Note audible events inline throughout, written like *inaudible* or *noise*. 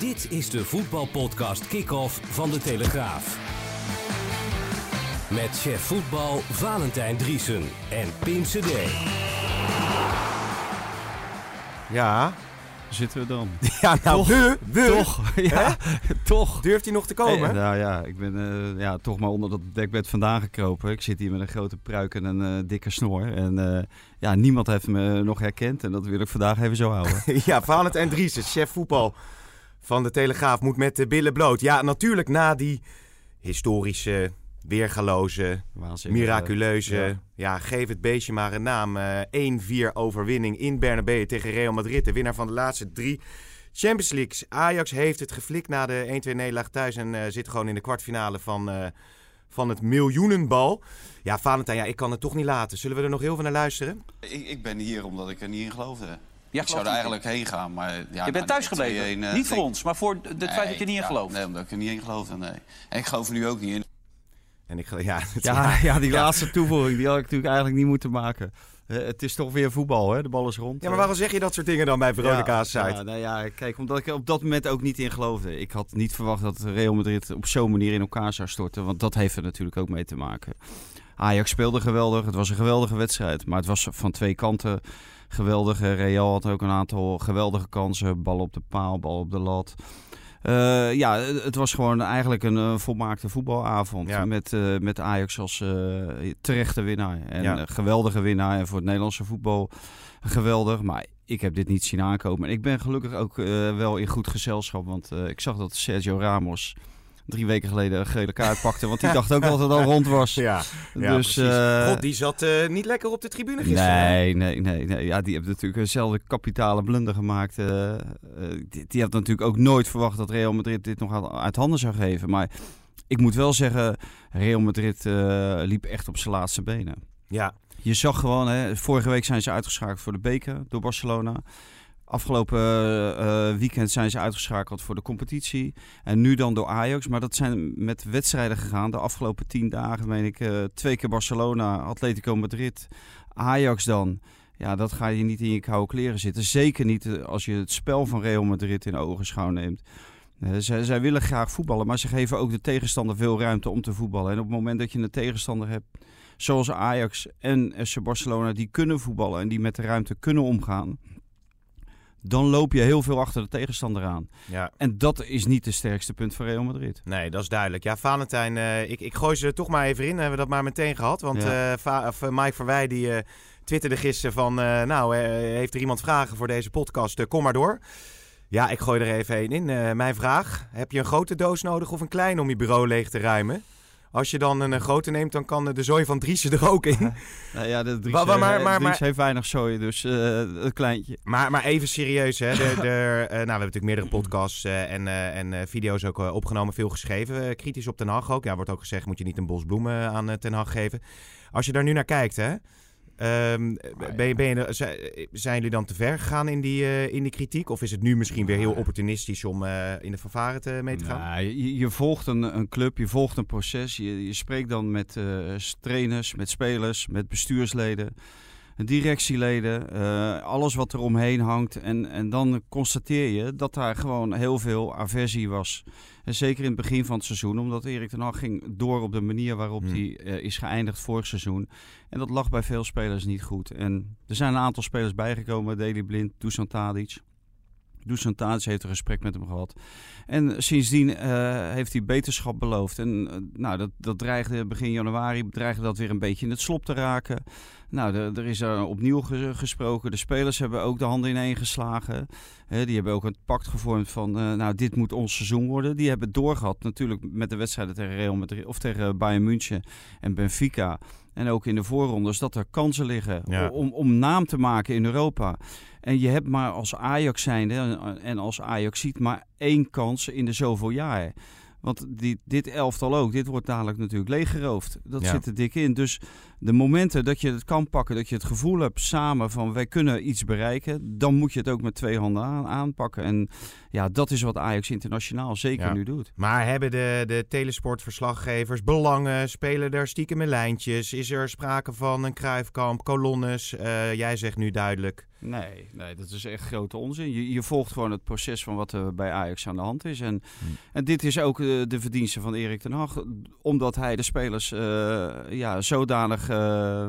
Dit is de voetbalpodcast Kick-Off van De Telegraaf. Met chef voetbal Valentijn Driesen en Pim CD. Ja, zitten we dan. *laughs* ja nou, Toch? we, we. Toch, ja, toch. Durft hij nog te komen? Eh, nou ja, ik ben eh, ja, toch maar onder dat dekbed vandaan gekropen. Ik zit hier met een grote pruik en een eh, dikke snor. En eh, ja, niemand heeft me nog herkend. En dat wil ik vandaag even zo houden. *laughs* ja, Valentijn Driessen, chef voetbal van de Telegraaf, moet met de billen bloot. Ja, natuurlijk na die historische, weergaloze, Waanzinnig. miraculeuze... ja. Ja. geef het beestje maar een naam. eh 1-4 overwinning in Bernabeu tegen Real Madrid. De winnaar van de laatste drie Champions Leagues. Ajax heeft het geflikt na de 1-2 nederlaag thuis... en eh, zit gewoon in de kwartfinale van, eh, van het miljoenenbal. Ja, Valentijn, ja, ik kan het toch niet laten. Zullen we er nog heel veel naar luisteren? Ik, ik ben hier omdat ik er niet in geloofde. Ja, ik zou er eigenlijk heen gaan, maar... Ja, je bent thuis gebleven. 2-1, eh, niet voor denk- ons, maar voor het feit dat je niet in gelooft. Nee, omdat ik er niet in geloofde, nee. En ik geloof er nu ook niet in. En ik, ja, *laughs* Ja, ja, die Ja. laatste toevoeging die had ik natuurlijk eigenlijk niet moeten maken. Eh, het is toch weer voetbal, hè? De bal is rond. Ja, maar waarom zeg je dat soort dingen dan bij Veronica's ja, site? Ja, nou ja, kijk, omdat ik er op dat moment ook niet in geloofde. Ik had niet verwacht dat Real Madrid op zo'n manier in elkaar zou storten. Want dat heeft er natuurlijk ook mee te maken. Ajax speelde geweldig. Het was een geweldige wedstrijd. Maar het was van twee kanten geweldig. Eh, Real had ook een aantal geweldige kansen. Bal op de paal, bal op de lat. Eh, ja, het was gewoon eigenlijk een eh, volmaakte voetbalavond. Ja. Met, met Ajax als terechte winnaar. En Ja. een geweldige winnaar. En voor het Nederlandse voetbal geweldig. Maar ik heb dit niet zien aankomen. En ik ben gelukkig ook wel in goed gezelschap. Want ik zag dat Sergio Ramos drie weken geleden een gele kaart pakte. Want die *laughs* dacht ook dat het al rond was. Ja, ja dus, precies. eh, God, die zat eh, niet lekker op de tribune gisteren. Nee, nee, nee, nee. Ja, die heeft natuurlijk eenzelfde kapitale blunder gemaakt. eh, die, die had natuurlijk ook nooit verwacht dat Real Madrid dit nog uit- uit handen zou geven. Maar ik moet wel zeggen, Real Madrid eh, liep echt op zijn laatste benen. Ja, Je zag gewoon, hè, vorige week zijn ze uitgeschakeld voor de beker door Barcelona. Afgelopen eh, eh, weekend zijn ze uitgeschakeld voor de competitie. En nu dan door Ajax. Maar dat zijn met wedstrijden gegaan. De afgelopen tien dagen, meen ik, eh, twee keer Barcelona, Atletico Madrid, Ajax dan. Ja, dat ga je niet in je koude kleren zitten. Zeker niet als je het spel van Real Madrid in ogenschouw neemt. Zij, zij willen graag voetballen, maar ze geven ook de tegenstander veel ruimte om te voetballen. En op het moment dat je een tegenstander hebt, zoals Ajax en FC Barcelona, die kunnen voetballen en die met de ruimte kunnen omgaan, dan loop je heel veel achter de tegenstander aan. ja. En dat is niet het sterkste punt van Real Madrid. Nee, dat is duidelijk. Ja, Valentijn, eh, ik, ik gooi ze er toch maar even in. Hebben we dat maar meteen gehad. Want Ja. eh, of, eh, Mike Verwij die twitterde gisteren van... nou, heeft er iemand vragen voor deze podcast? Kom maar door. Ja, ik gooi er even één in. Mijn vraag. Heb je een grote doos nodig of een kleine om je bureau leeg te ruimen? Als je dan een, eh, grote neemt, dan kan eh, de zooi van Driessen er ook in. *laughs* Nou ja, de Dries, Maar- maar- maar- eh, maar- Dries maar- heeft weinig zooi, dus eh het kleintje. Maar, maar even serieus, hè. De, *laughs* de, eh, nou, we hebben natuurlijk meerdere podcasts eh, en, eh, en eh, video's ook eh, opgenomen, veel geschreven. eh, kritisch op Ten Hag ook. Ja, wordt ook gezegd, moet je niet een bos bloemen aan eh, Ten Hag geven. Als je daar nu naar kijkt, hè. Ehm, ben je, ben je, zi- zijn jullie dan te ver gegaan in die, eh, in die kritiek? Of is het nu misschien weer heel opportunistisch om eh, in de fanfare te, mee te gaan? Nou, je, je volgt een, een club, je volgt een proces. Je, je spreekt dan met eh, trainers, met spelers, met bestuursleden, directieleden. eh, alles wat er omheen hangt. En, en dan constateer je dat daar gewoon heel veel aversie was. En zeker in het begin van het seizoen, omdat Erik ten Hag ging door op de manier waarop Hmm. hij eh, is geëindigd vorig seizoen. En dat lag bij veel spelers niet goed. En er zijn een aantal spelers bijgekomen, Deli Blind, Dusan Tadic. Dusan Tadic heeft een gesprek met hem gehad. En sindsdien eh, heeft hij beterschap beloofd. En nou, dat, dat dreigde begin januari dreigde dat weer een beetje in het slop te raken. Nou, er is er opnieuw ge- gesproken. De spelers hebben ook de handen ineen geslagen. Die hebben ook een pact gevormd van, eh, nou, dit moet ons seizoen worden. Die hebben doorgehad natuurlijk met de wedstrijden tegen Real Madrid of tegen Bayern München en Benfica. En ook in de voorrondes dat er kansen liggen Ja. om, om naam te maken in Europa. En je hebt maar als Ajax zijnde en- en als Ajax ziet maar één kans in de zoveel jaar. Want die, dit elftal ook, dit wordt dadelijk natuurlijk leeggeroofd. Dat Ja. zit er dik in. Dus de momenten dat je het kan pakken, dat je het gevoel hebt samen van wij kunnen iets bereiken, dan moet je het ook met twee handen aan, aanpakken. En ja, dat is wat Ajax internationaal zeker Ja. nu doet. Maar hebben de, de telesportverslaggevers belangen? Spelen er stiekem lijntjes? Is er sprake van een kruifkamp, kolonnes? Eh, jij zegt nu duidelijk. Nee, nee, dat is echt grote onzin. Je, je volgt gewoon het proces van wat er bij Ajax aan de hand is. En, en dit is ook eh, de verdienste van Erik ten Hag. Omdat hij de spelers eh, ja, zodanig, eh,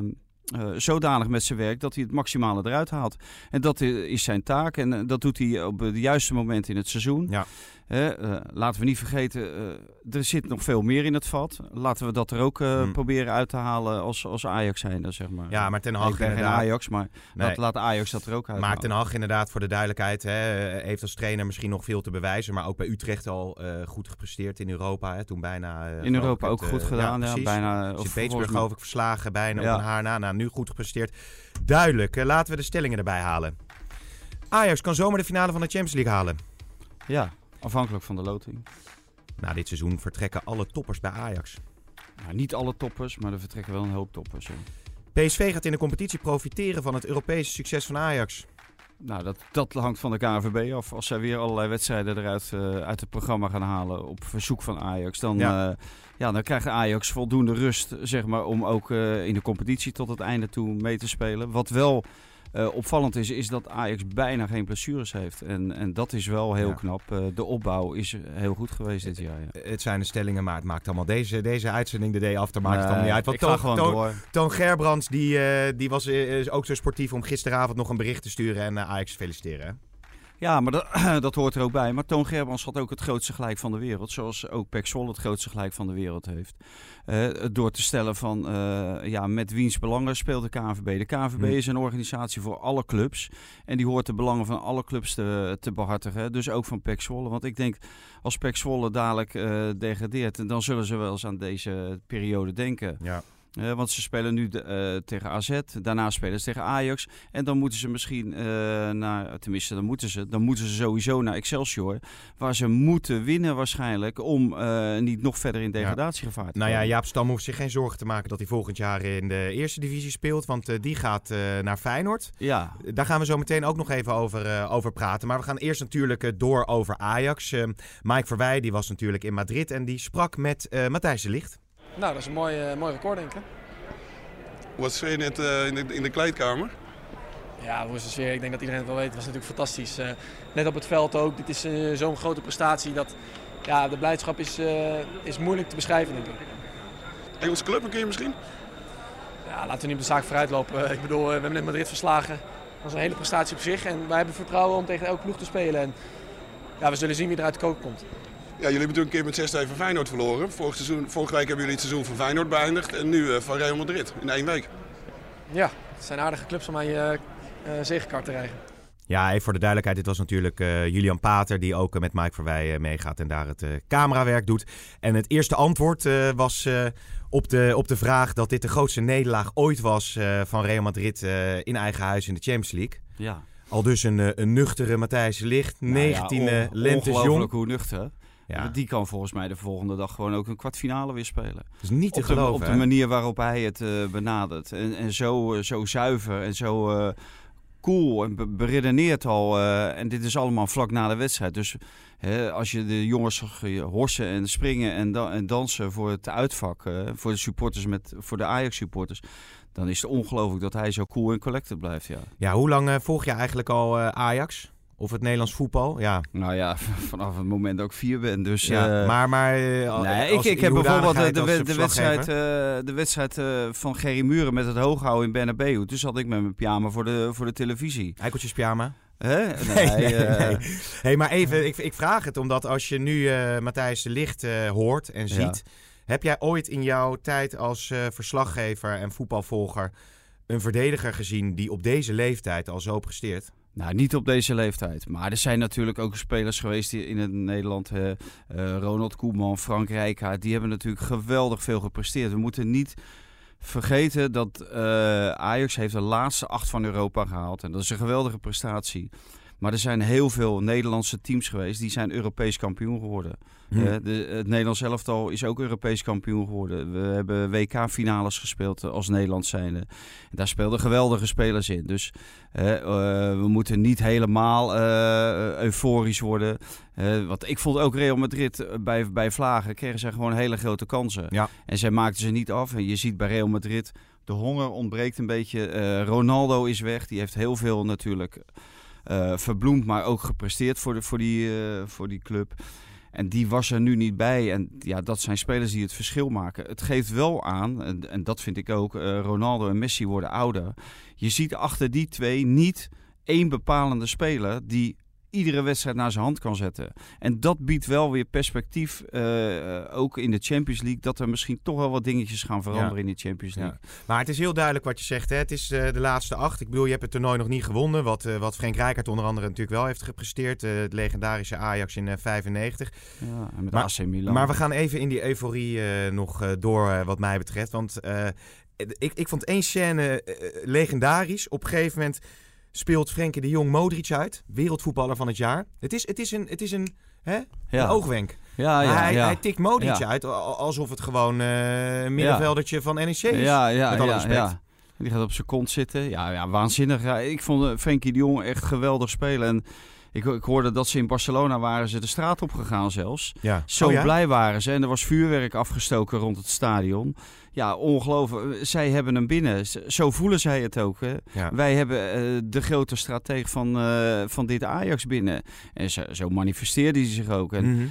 eh, zodanig met zijn werk dat hij het maximale eruit haalt. En dat is zijn taak. En eh, dat doet hij op het juiste moment in het seizoen. Ja. Hè, eh, laten we niet vergeten, eh, er zit nog veel meer in het vat. Laten we dat er ook eh, Hmm. proberen uit te halen als, als Ajax zijn, zeg maar. Ja, maar Ten Hag ik ben geen inderdaad. Ajax, maar Nee. laat, laat Ajax dat er ook uit Maar halen. Ten Hag inderdaad, voor de duidelijkheid, hè, heeft als trainer misschien nog veel te bewijzen. Maar ook bij Utrecht al goed gepresteerd in Europa. Hè, toen bijna... In Europa ook het, goed gedaan. Ja, bijna. Of Petersburg geloof ik verslagen, bijna Ja. op een haar na. Nou, nu goed gepresteerd. Duidelijk. Laten we de stellingen erbij halen. Ajax kan zomaar de finale van de Champions League halen. Ja, afhankelijk van de loting. Na dit seizoen vertrekken alle toppers bij Ajax. Nou, niet alle toppers, maar er vertrekken wel een hoop toppers. PSV gaat in de competitie profiteren van het Europese succes van Ajax. Nou, dat, dat hangt van de KNVB af. Als zij weer allerlei wedstrijden eruit eh, uit het programma gaan halen op verzoek van Ajax, dan, Ja. ja. ja, dan krijgt Ajax voldoende rust zeg maar, om ook eh, in de competitie tot het einde toe mee te spelen. Wat wel eh, opvallend is, is dat Ajax bijna geen blessures heeft. En, en dat is wel heel Ja. knap. Eh, de opbouw is heel goed geweest dit jaar. Ja. Het zijn de stellingen, maar het maakt allemaal deze, deze uitzending de day after maakt het allemaal niet uit. Want ik ga Toon, gewoon Toon- door. Toon Gerbrands die, eh, die was eh, ook zo sportief om gisteravond nog een bericht te sturen en eh, Ajax te feliciteren. Ja, maar dat, *clears throat* dat hoort er ook bij. Maar Toon Gerbrands had ook het grootste gelijk van de wereld. Zoals ook Pek Zwolle het grootste gelijk van de wereld heeft. Eh, door te stellen van, eh, ja, met wiens belangen speelt de KNVB. De KNVB Hmm. is een organisatie voor alle clubs. En die hoort de belangen van alle clubs te, te behartigen. Dus ook van Pek Zwolle. Want ik denk, als Pek Zwolle dadelijk eh, degradeert... dan zullen ze wel eens aan deze periode denken. Ja. Eh, want ze spelen nu de- eh, tegen AZ, daarna spelen ze tegen Ajax. En dan moeten ze misschien eh, naar, tenminste dan moeten ze, dan moeten ze sowieso naar Excelsior. Waar ze moeten winnen waarschijnlijk om niet nog verder in degradatiegevaar te Nou ja, komen. Jaap Stam hoeft zich geen zorgen te maken dat hij volgend jaar in de eerste divisie speelt. Want die gaat naar Feyenoord. Ja, Daar gaan we zo meteen ook nog even over, over praten. Maar we gaan eerst natuurlijk door over Ajax. Mike Verwij die was natuurlijk in Madrid en die sprak met Matthijs de Ligt. Nou, dat is een mooi, eh, mooi record, denk ik. Wat je net eh, in, de, in de kleedkamer? Ja, hoe is de sfeer? Ik denk dat iedereen het wel weet. Het was natuurlijk fantastisch. Eh, net op het veld ook. Dit is zo'n grote prestatie dat ja, de blijdschap is, is moeilijk te beschrijven, denk ik. Engelse club een keer misschien? Ja, laten we niet op de zaak vooruit lopen. Eh, ik bedoel, we hebben net Madrid verslagen. Dat is een hele prestatie op zich. En wij hebben vertrouwen om tegen elke ploeg te spelen. En ja, we zullen zien wie eruit de koken komt. Ja, jullie hebben natuurlijk een keer met 6-2 van Feyenoord verloren. Vorig seizoen, vorige week hebben jullie het seizoen van Feyenoord beëindigd. En nu eh, van Real Madrid in één week. Ja, het zijn aardige clubs om aan je zegekart te rijden. Ja, even voor de duidelijkheid, dit was natuurlijk eh, Julian Pater die ook met Mike Verwij eh, meegaat en daar het eh, camerawerk doet. En het eerste antwoord eh, was eh, op, de, op de vraag dat dit de grootste nederlaag ooit was eh, van Real Madrid eh, in eigen huis in de Champions League. ja. Al dus een, eh, een nuchtere Matthijs de Ligt, 19 Nou ja, on- lentes jong. Ongelooflijk hoe nuchter. Ja, Die kan volgens mij de volgende dag gewoon ook een kwartfinale weer spelen. dat is niet te op de, geloven. op de manier waarop hij het eh, benadert. En, en zo, eh, zo zuiver en zo eh, cool en be- beredeneerd al. en dit is allemaal vlak na de wedstrijd. Dus hè, als je de jongens horsen en springen en, da- en dansen voor het uitvak, voor de supporters met, voor de Ajax supporters. Dan is het ongelooflijk dat hij zo cool en collected blijft. Ja. Ja, hoe lang volg je eigenlijk al Ajax? Of het Nederlands voetbal? Ja, Nou ja, *laughs* vanaf het moment dat ik vier ben. Dus, ja eh, maar... maar eh, Nee, ik, ik heb bijvoorbeeld eh, de, we- de wedstrijd, de wedstrijd van Gerry Muren met het hooghouden in Bernabeu. Toen zat ik met mijn pyjama voor de, voor de televisie. Eikeltjes pyjama? Hè? *laughs* Nee, nee, nee. Hey, maar even, ik, ik vraag het omdat als je nu Matthijs de Licht hoort en Ja. ziet... Heb jij ooit in jouw tijd als verslaggever en voetbalvolger... een verdediger gezien die op deze leeftijd al zo presteert? Nou, niet op deze leeftijd. Maar er zijn natuurlijk ook spelers geweest die in het Nederland. eh, Ronald Koeman, Frank Rijkaard. Die hebben natuurlijk geweldig veel gepresteerd. We moeten niet vergeten dat eh, Ajax heeft de laatste acht van Europa gehaald. En dat is een geweldige prestatie. Maar er zijn heel veel Nederlandse teams geweest die zijn Europees kampioen geworden. Hm. Eh, de, het Nederlands elftal is ook Europees kampioen geworden. We hebben WK-finales gespeeld eh, als Nederland zijnde. En daar speelden geweldige spelers in. Dus eh, we moeten niet helemaal euforisch worden. Want ik vond ook Real Madrid bij, bij Vlagen kregen ze gewoon hele grote kansen. Ja. En zij maakten ze niet af. En je ziet bij Real Madrid, de honger ontbreekt een beetje. Ronaldo is weg. Die heeft heel veel natuurlijk eh, verbloemd, maar ook gepresteerd voor, de, voor, die, eh, voor die club. En die was er nu niet bij. En ja, dat zijn spelers die het verschil maken. Het geeft wel aan, en, en dat vind ik ook, eh, Ronaldo en Messi worden ouder. Je ziet achter die twee niet één bepalende speler die iedere wedstrijd naar zijn hand kan zetten. En dat biedt wel weer perspectief, eh, eh, ook in de Champions League, dat er misschien toch wel wat dingetjes gaan veranderen in de Champions League. Maar het is heel duidelijk wat je zegt. Hè? Het is eh, de laatste acht. Ik bedoel, je hebt het toernooi nog niet gewonnen. Wat, eh, wat Frank Rijkaard onder andere natuurlijk wel heeft gepresteerd. Het legendarische Ajax in eh 95. Ja, en met Maar- AC Milan. Maar we gaan even in die euforie nog door, wat mij betreft. Want ik, ik vond één scène legendarisch. Op een gegeven moment speelt Frenkie de Jong Modric uit. Wereldvoetballer van het jaar. Het is, het is een, het is een, hè? ja. een oogwenk. Ja, ja, hij, ja. hij tikt Modric uit alsof het gewoon eh, een middenveldertje van NEC is. Ja, ja, met alle ja, respect. Die gaat op zijn kont zitten. Ja, ja waanzinnig. Ja, ik vond eh, Frenkie de Jong echt geweldig spelen. En ik, ik hoorde dat ze in Barcelona waren ze de straat op gegaan zelfs. Ja. Zo Oh ja? blij waren ze. En er was vuurwerk afgestoken rond het stadion. Ja, ongelooflijk. Zij hebben hem binnen. Zo voelen zij het ook. Hè. Ja. Wij hebben eh, de grote strateeg van, eh, van dit Ajax binnen. En zo, zo manifesteerde hij zich ook. En Mhm.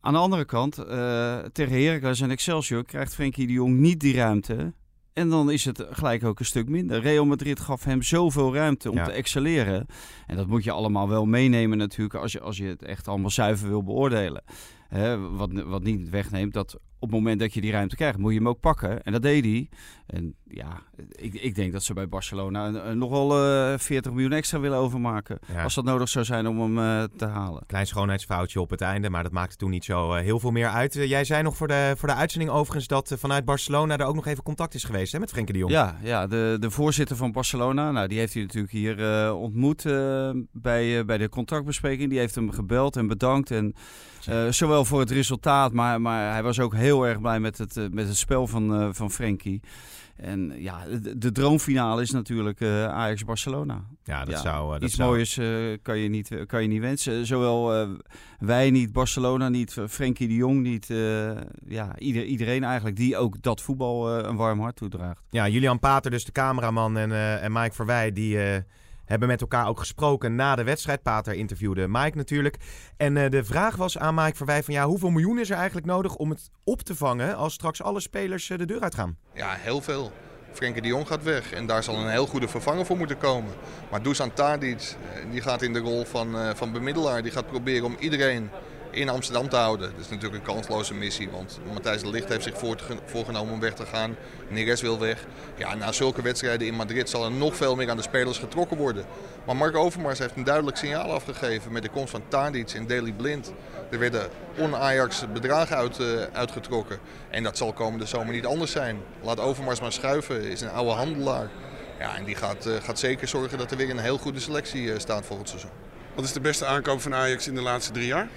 aan de andere kant, eh, tegen Heracles en Excelsior krijgt Frenkie de Jong niet die ruimte. En dan is het gelijk ook een stuk minder. Real Madrid gaf hem zoveel ruimte om Ja. te excelleren. En dat moet je allemaal wel meenemen natuurlijk als je, als je het echt allemaal zuiver wil beoordelen. Wat, wat niet wegneemt dat op het moment dat je die ruimte krijgt, moet je hem ook pakken. En dat deed hij. En ja, ik, ik denk dat ze bij Barcelona een- een- nog wel eh 40 miljoen extra willen overmaken. Ja. Als dat nodig zou zijn om hem eh, te halen. Klein schoonheidsfoutje op het einde, maar dat maakte toen niet zo eh, heel veel meer uit. Eh, jij zei nog voor de, voor de uitzending overigens dat vanuit Barcelona er ook nog even contact is geweest hè, met Frenkie de Jong. Ja, ja de, de voorzitter van Barcelona, nou, die heeft hij natuurlijk hier ontmoet bij, bij de contractbespreking. Die heeft hem gebeld en bedankt. En, zowel voor het resultaat, maar, maar hij was ook heel erg blij met het, eh, met het spel van, eh van Frenkie. En ja, de, de droomfinale is natuurlijk eh, Ajax-Barcelona. Ja, dat Ja, zou... dat Iets zou- mooiers eh, kan, je niet, kan je niet wensen. Zowel wij niet, Barcelona niet, Frenkie de Jong niet. ja, ieder, iedereen eigenlijk die ook dat voetbal een warm hart toedraagt. Ja, Julian Pater, dus de cameraman, en, en Mike Verwij, die hebben met elkaar ook gesproken na de wedstrijd. Pater interviewde Mike natuurlijk. En eh, de vraag was aan Mike Verwij van ja, hoeveel miljoen is er eigenlijk nodig om het op te vangen als straks alle spelers eh, de deur uitgaan? Ja, heel veel. Frenkie de Jong gaat weg en daar zal een heel goede vervanger voor moeten komen. Maar Dusan Tadic, eh, die gaat in de rol van, van bemiddelaar. Die gaat proberen om iedereen in Amsterdam te houden. Dat is natuurlijk een kansloze missie, want Matthijs de Ligt heeft zich voorgenomen om weg te gaan. Neres wil weg. Ja, na zulke wedstrijden in Madrid zal er nog veel meer aan de spelers getrokken worden. Maar Mark Overmars heeft een duidelijk signaal afgegeven met de komst van Tadic en Daley Blind. Er werden on-Ajax bedragen uit, eh, uitgetrokken. En dat zal komende zomer niet anders zijn. Laat Overmars maar schuiven, is een oude handelaar. Ja, en die gaat, eh, gaat zeker zorgen dat er weer een heel goede selectie eh, staat het seizoen. Wat is de beste aankoop van Ajax in de laatste drie jaar?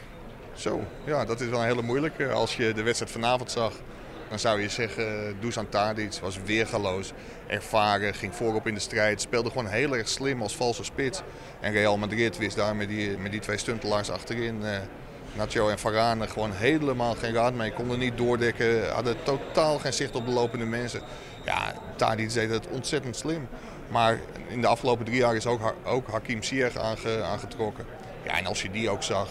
Zo, ja, dat is wel een hele moeilijke. Als je de wedstrijd vanavond zag, dan zou je zeggen, eh, Dusan Tadic was weergaloos. Ervaren, ging voorop in de strijd, speelde gewoon heel erg slim als valse spits. En Real Madrid wist daar met die, met die twee stuntelaars achterin, eh, Nacho en Varane, gewoon helemaal geen raad mee. Konden niet doordekken, hadden totaal geen zicht op de lopende mensen. Ja, Tadic deed het ontzettend slim. Maar in de afgelopen drie jaar is ook, ook Hakim Ziyech aange, aangetrokken. Ja, en als je die ook zag,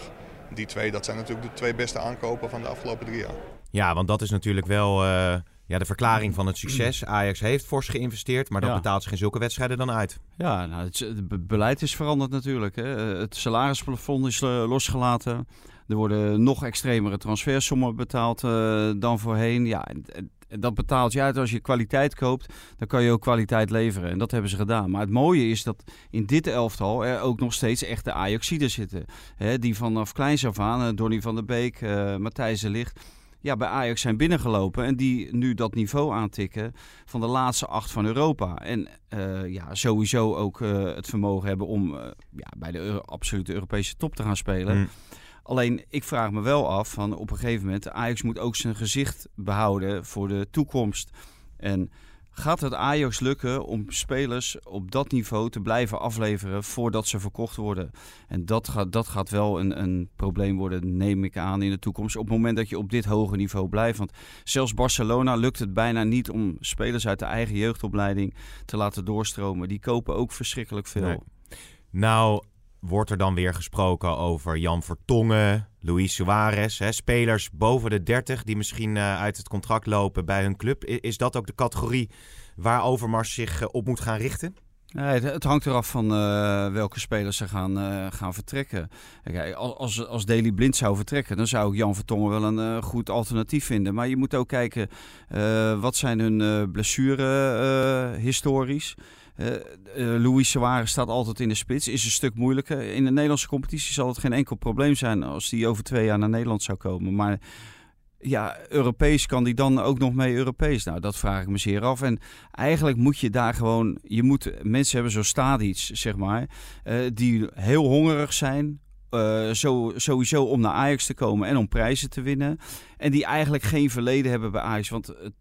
die twee, dat zijn natuurlijk de twee beste aankopen van de afgelopen drie jaar. Ja, want dat is natuurlijk wel eh, ja, de verklaring van het succes. Ajax heeft fors geïnvesteerd, maar dat Ja. betaalt zich in zulke wedstrijden dan uit. Ja, nou, het, het be- beleid is veranderd natuurlijk. Hè. Eh, Het salarisplafond is eh, losgelaten. Er worden nog extremere transfersommen betaald eh, dan voorheen. Ja, dat betaalt je uit als je kwaliteit koopt. Dan kan je ook kwaliteit leveren. En dat hebben ze gedaan. Maar het mooie is dat in dit elftal er ook nog steeds echte Ajaxiden zitten. Hè, die vanaf kleins af aan, eh, Donny van der Beek, eh, Matthijs Ligt... ja, bij Ajax zijn binnengelopen. En die nu dat niveau aantikken van de laatste acht van Europa. En eh, ja, sowieso ook het vermogen hebben om ja, bij de absolute Europese top te gaan spelen. Mm. Alleen ik vraag me wel af van op een gegeven moment, Ajax moet ook zijn gezicht behouden voor de toekomst. En gaat het Ajax lukken om spelers op dat niveau te blijven afleveren voordat ze verkocht worden? En dat gaat, dat gaat wel een, een probleem worden, neem ik aan, in de toekomst. Op het moment dat je op dit hoge niveau blijft. Want zelfs Barcelona lukt het bijna niet om spelers uit de eigen jeugdopleiding te laten doorstromen. Die kopen ook verschrikkelijk veel. Nou, wordt er dan weer gesproken over Jan Vertongen, Luis Suarez. Hè, spelers boven de 30 die misschien eh, uit het contract lopen bij hun club. Is dat ook de categorie waar Overmars zich eh, op moet gaan richten? Nee, het, hangt eraf van eh, welke spelers ze gaan, gaan vertrekken. Kijk, als- als, Blind zou vertrekken, dan zou ik Jan Vertongen wel een goed alternatief vinden. Maar je moet ook kijken, wat zijn hun blessure historisch? Eh eh, Luis Suarez staat altijd in de spits, is een stuk moeilijker. In de Nederlandse competitie zal het geen enkel probleem zijn als die over twee jaar naar Nederland zou komen. Maar ja, Europees kan die dan ook nog mee Europees? Nou, dat vraag ik me zeer af. En eigenlijk moet je daar gewoon, je moet, mensen hebben zo stadies, zeg maar, eh, die heel hongerig zijn. eh, sowieso om naar Ajax te komen en om prijzen te winnen. En die eigenlijk geen verleden hebben bij Ajax. Want het,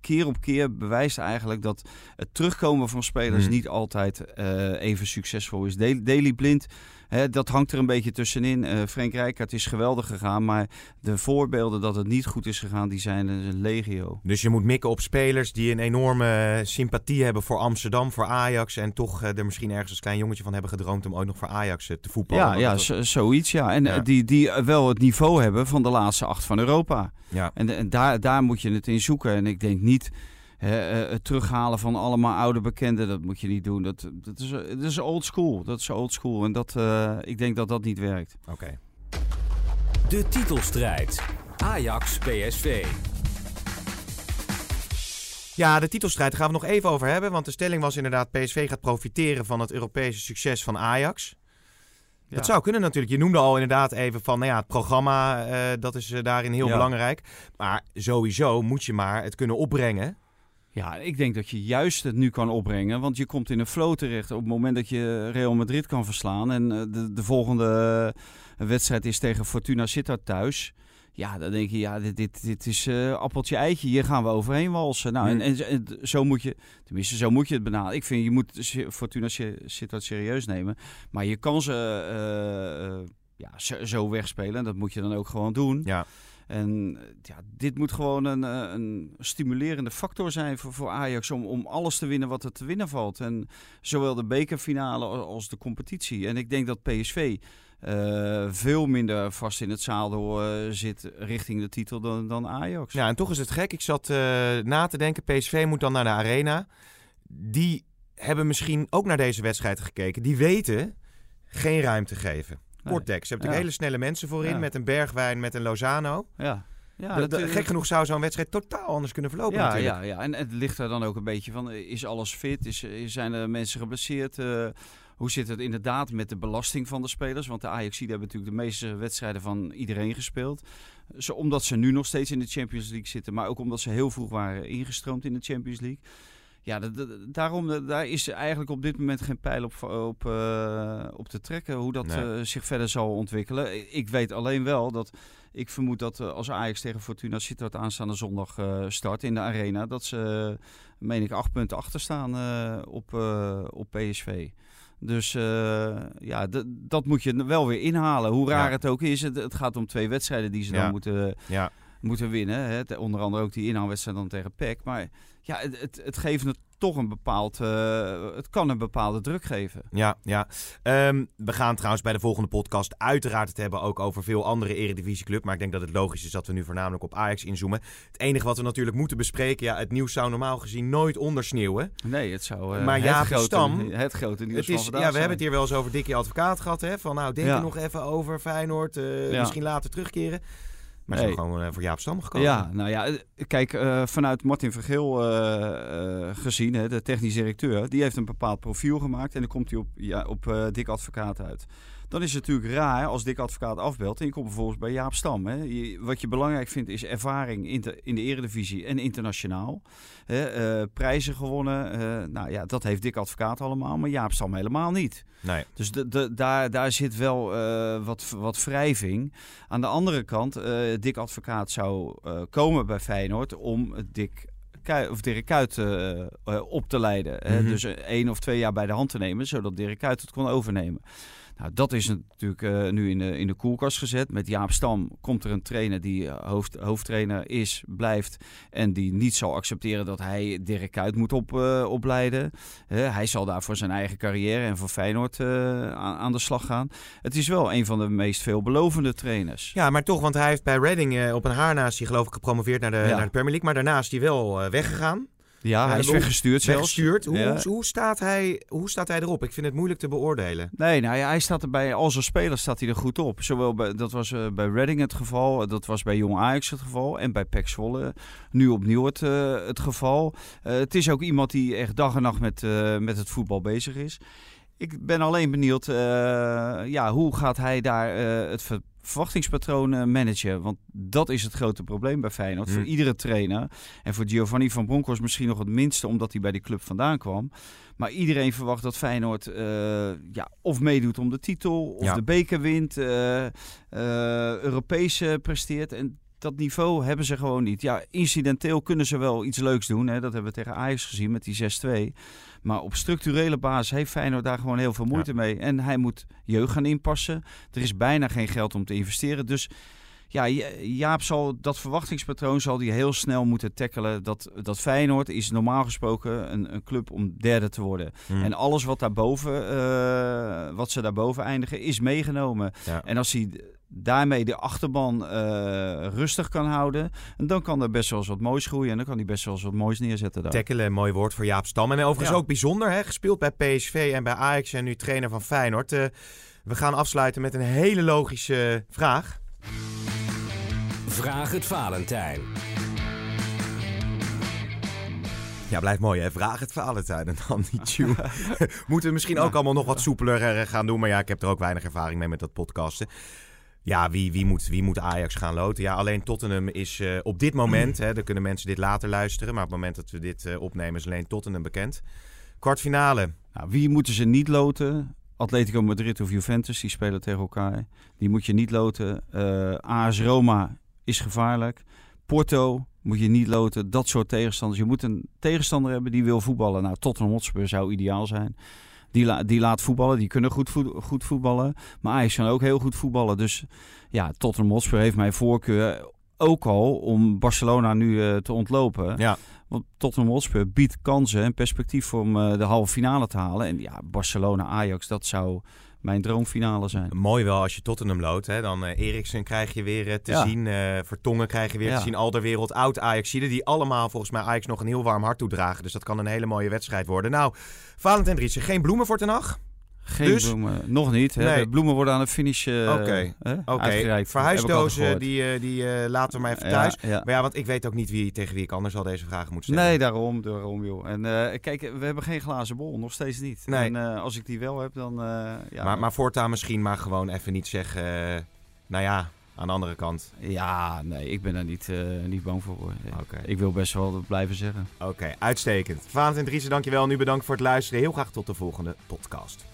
keer op keer bewijst eigenlijk dat het terugkomen van spelers Hmm. niet altijd eh, even succesvol is. Daily, Daily Blind, hè, dat hangt er een beetje tussenin. Eh Frank Rijkaard is geweldig gegaan, maar de voorbeelden dat het niet goed is gegaan, die zijn een legio. Dus je moet mikken op spelers die een enorme sympathie hebben voor Amsterdam, voor Ajax. En toch eh, er misschien ergens als klein jongetje van hebben gedroomd om ooit nog voor Ajax eh, te voetballen. Ja, ja zoiets. Ja. En eh, Ja. Die, die eh, wel het niveau hebben van de laatste acht van Europa. ja. En, en daar, daar moet je het in zoeken. En ik denk niet eh, het terughalen van allemaal oude bekenden. Dat moet je niet doen. Dat, dat, is, dat is old school. Dat is old school. En dat, eh, ik denk dat dat niet werkt. Oké. De titelstrijd. Ajax-PSV. Ja, de titelstrijd daar gaan we nog even over hebben. Want de stelling was inderdaad: PSV gaat profiteren van het Europese succes van Ajax. Dat zou kunnen natuurlijk. Je noemde al inderdaad even van, nou ja, het programma, eh, dat is eh, daarin heel Ja. belangrijk. Maar sowieso moet je maar het kunnen opbrengen. Ja, ik denk dat je juist het nu kan opbrengen. Want je komt in een flow terecht op het moment dat je Real Madrid kan verslaan. En eh, de, de volgende eh, wedstrijd is tegen Fortuna Sittard thuis. Ja, dan denk je, ja, dit, dit, dit is eh, appeltje eitje. Hier gaan we overheen walsen. Nou, en, en, en zo moet je, tenminste, zo moet je het benaderen. Ik vind, je moet Fortuna Si- Sittard serieus nemen. Maar je kan ze ja, zo, zo wegspelen. En dat moet je dan ook gewoon doen. Ja. En eh, ja, dit moet gewoon een, eh, een stimulerende factor zijn voor, voor Ajax om, om alles te winnen wat er te winnen valt. En zowel de bekerfinale als de competitie. En ik denk dat PSV eh, veel minder vast in het zadel eh, zit richting de titel dan, dan Ajax. Ja, en toch is het gek. Ik zat na te denken, PSV moet dan naar de arena. Die hebben misschien ook naar deze wedstrijd gekeken. Die weten geen ruimte geven. Je hebt Ja. natuurlijk hele snelle mensen voorin. Ja. Met een Bergwijn, met een Lozano. ja. ja De- de- dat- gek genoeg zou zo'n wedstrijd totaal anders kunnen verlopen Ja, natuurlijk. ja, ja, en het ligt er dan ook een beetje van, eh, is alles fit? Is, zijn er mensen geblesseerd? Eh, hoe zit het inderdaad met de belasting van de spelers? Want de Ajax hebben natuurlijk de meeste wedstrijden van iedereen gespeeld. Zo, omdat ze nu nog steeds in de Champions League zitten, maar ook omdat ze heel vroeg waren ingestroomd in de Champions League. Ja, dat- dat- daarom daar is eigenlijk op dit moment geen pijl op, op, eh, op te trekken hoe dat Nee. eh, zich verder zal ontwikkelen. Ik weet alleen wel dat ik vermoed dat eh, als Ajax tegen Fortuna Sittard aanstaande zondag start in de arena, dat ze, meen ik, acht punten achter staan op, op PSV. Dus ja, dat moet je wel weer inhalen. Hoe raar Ja. het ook is, het, het gaat om twee wedstrijden die ze Ja. dan moeten, Ja. moeten winnen. Hè. Onder andere ook die inhaalwedstrijd dan tegen PEC. Maar ja, het, het, het geeft het toch een bepaald... eh, het kan een bepaalde druk geven. Ja, ja. Ehm, we gaan trouwens bij de volgende podcast uiteraard het hebben ook over veel andere eredivisieclub. Maar ik denk dat het logisch is dat we nu voornamelijk op Ajax inzoomen. Het enige wat we natuurlijk moeten bespreken, ja, het nieuws zou normaal gezien nooit ondersneeuwen. Nee, het zou eh, Maar het, grote, Stam, het grote nieuws Het van is, ja, we hebben het hier wel eens over Dikkie Advocaat gehad. Hè? Van nou, denk Ja. er nog even over Feyenoord. eh, Ja. Misschien later terugkeren. Maar ze hebben gewoon eh, voor Jaap Stam gekozen. Ja, nou ja, eh, kijk, eh, vanuit Martin Vergeel gezien, hè, de technisch directeur, die heeft een bepaald profiel gemaakt en dan komt hij op, ja, op Dick Advocaat uit. Dan is het natuurlijk raar als Dick Advocaat afbelt en je komt vervolgens bij Jaap Stam. Hè. Je- wat je belangrijk vindt is ervaring in de, in de eredivisie en internationaal. Hè, eh, prijzen gewonnen, eh, nou ja, dat heeft Dick Advocaat allemaal, maar Jaap Stam helemaal niet. Nee. Dus de, de, daar, daar zit wel eh, wat, wat wrijving. Aan de andere kant, Dick Advocaat zou komen bij Feyenoord om Dick Kuyt, of Dirk Kuyt op te leiden. hè. Mhm. Dus één of twee jaar bij de hand te nemen, zodat Dirk Kuyt het kon overnemen. Nou, dat is natuurlijk eh, nu in de, in de koelkast gezet. Met Jaap Stam komt er een trainer die eh, hoofd, hoofdtrainer is, blijft. En die niet zal accepteren dat hij Dirk Kuyt moet op, eh, opleiden. Hij zal daar voor zijn eigen carrière en voor Feyenoord aan, aan de slag gaan. Het is wel een van de meest veelbelovende trainers. Ja, maar toch, want hij heeft bij Reading op een haar naast, die geloof ik, gepromoveerd naar de, Ja. naar de Premier League. Maar daarna is hij wel weggegaan. Ja, hij is hoe- weggestuurd zelfs. Weggestuurd. Hoe, Ja. hoe, staat hij, hoe staat hij erop? Ik vind het moeilijk te beoordelen. Nee, nou ja, hij staat er bij, als een speler staat hij er goed op. Zowel bij, dat was eh, bij Reading het geval, dat was bij Jong Ajax het geval en bij PEC Zwolle nu opnieuw het, eh, het geval. Eh, het is ook iemand die echt dag en nacht met, eh, met het voetbal bezig is. Ik ben alleen benieuwd, eh, ja, hoe gaat hij daar eh, het ver- verwachtingspatroon eh, managen? Want dat is het grote probleem bij Feyenoord. Hmm. Voor iedere trainer. En voor Giovanni van Bronckhorst misschien nog het minste, omdat hij bij die club vandaan kwam. Maar iedereen verwacht dat Feyenoord ja, of meedoet om de titel, of Ja. de beker wint, Europees presteert. En dat niveau hebben ze gewoon niet. Ja, incidenteel kunnen ze wel iets leuks doen. Hè? Dat hebben we tegen Ajax gezien met die 6-2. Maar op structurele basis heeft Feyenoord daar gewoon heel veel moeite mee. En hij moet jeugd gaan inpassen. Er is bijna geen geld om te investeren. Dus ja, Ja- Jaap zal dat verwachtingspatroon zal die heel snel moeten tackelen. Dat, dat Feyenoord is normaal gesproken een, een club om derde te worden. Hmm. En alles wat, daarboven, eh, wat ze daarboven eindigen is meegenomen. Ja. En als hij daarmee de achterban eh, rustig kan houden, dan kan er best wel eens wat moois groeien. En dan kan hij best wel eens wat moois neerzetten daar. Tackelen, een mooi woord voor Jaap Stam. En overigens Ja. ook bijzonder, hè? gespeeld bij PSV en bij Ajax en nu trainer van Feyenoord. Eh, we gaan afsluiten met een hele logische vraag. Vraag het Valentijn. Ja, blijft mooi hè. Vraag het Valentijn en dan die *laughs* tune. Moeten we misschien ook allemaal nog wat soepeler eh, gaan doen. Maar ja, ik heb er ook weinig ervaring mee met dat podcasten. Ja, wie, wie, moet, wie moet Ajax gaan loten? Ja, alleen Tottenham is eh, op dit moment... Hè, dan kunnen mensen dit later luisteren. Maar op het moment dat we dit eh, opnemen is alleen Tottenham bekend. Kwartfinale. Nou, wie moeten ze niet loten? Atletico Madrid of Juventus, die spelen tegen elkaar. Die moet je niet loten. Eh AS Roma is gevaarlijk. Porto moet je niet loten. Dat soort tegenstanders. Je moet een tegenstander hebben die wil voetballen. Nou, Tottenham Hotspur zou ideaal zijn. Die, la- die laat voetballen. Die kunnen goed, voet- goed voetballen. Maar Ajax kan ook heel goed voetballen. Dus ja, Tottenham Hotspur heeft mijn voorkeur. Ook al om Barcelona nu eh, te ontlopen. Ja. Want Tottenham Hotspur biedt kansen en perspectief om eh, de halve finale te halen. En ja, Barcelona-Ajax, dat zou mijn droomfinale zijn. Mooi wel als je Tottenham loodt. Hè? Dan eh Eriksen krijg je weer eh, te Ja. zien. eh Vertongen krijg je weer Ja. te zien. Alderwereld, oud Ajaxide. Die allemaal volgens mij Ajax nog een heel warm hart toedragen. Dus dat kan een hele mooie wedstrijd worden. Nou, Valentijn Driessen, geen bloemen voor ten nacht? Geen Dus? bloemen, nog niet. Hè? Nee. Bloemen worden aan de finish eh uitgereikt. Heb ik verhuisdozen die, eh, die eh, laten we maar even thuis. ja. Maar ja, want ik weet ook niet wie, tegen wie ik anders al deze vragen moet stellen. Nee, daarom, daarom joh. En eh, kijk, we hebben geen glazen bol, nog steeds niet. Nee. En eh, als ik die wel heb, dan... eh, ja, maar, maar voortaan misschien maar gewoon even niet zeggen... eh, nou ja, aan de andere kant. Ja, nee, ik ben daar niet, eh, niet bang voor. Oké. Ik wil best wel blijven zeggen. Oké, uitstekend. Valentijn Driessen, dankjewel. Nu bedankt voor het luisteren. Heel graag tot de volgende podcast.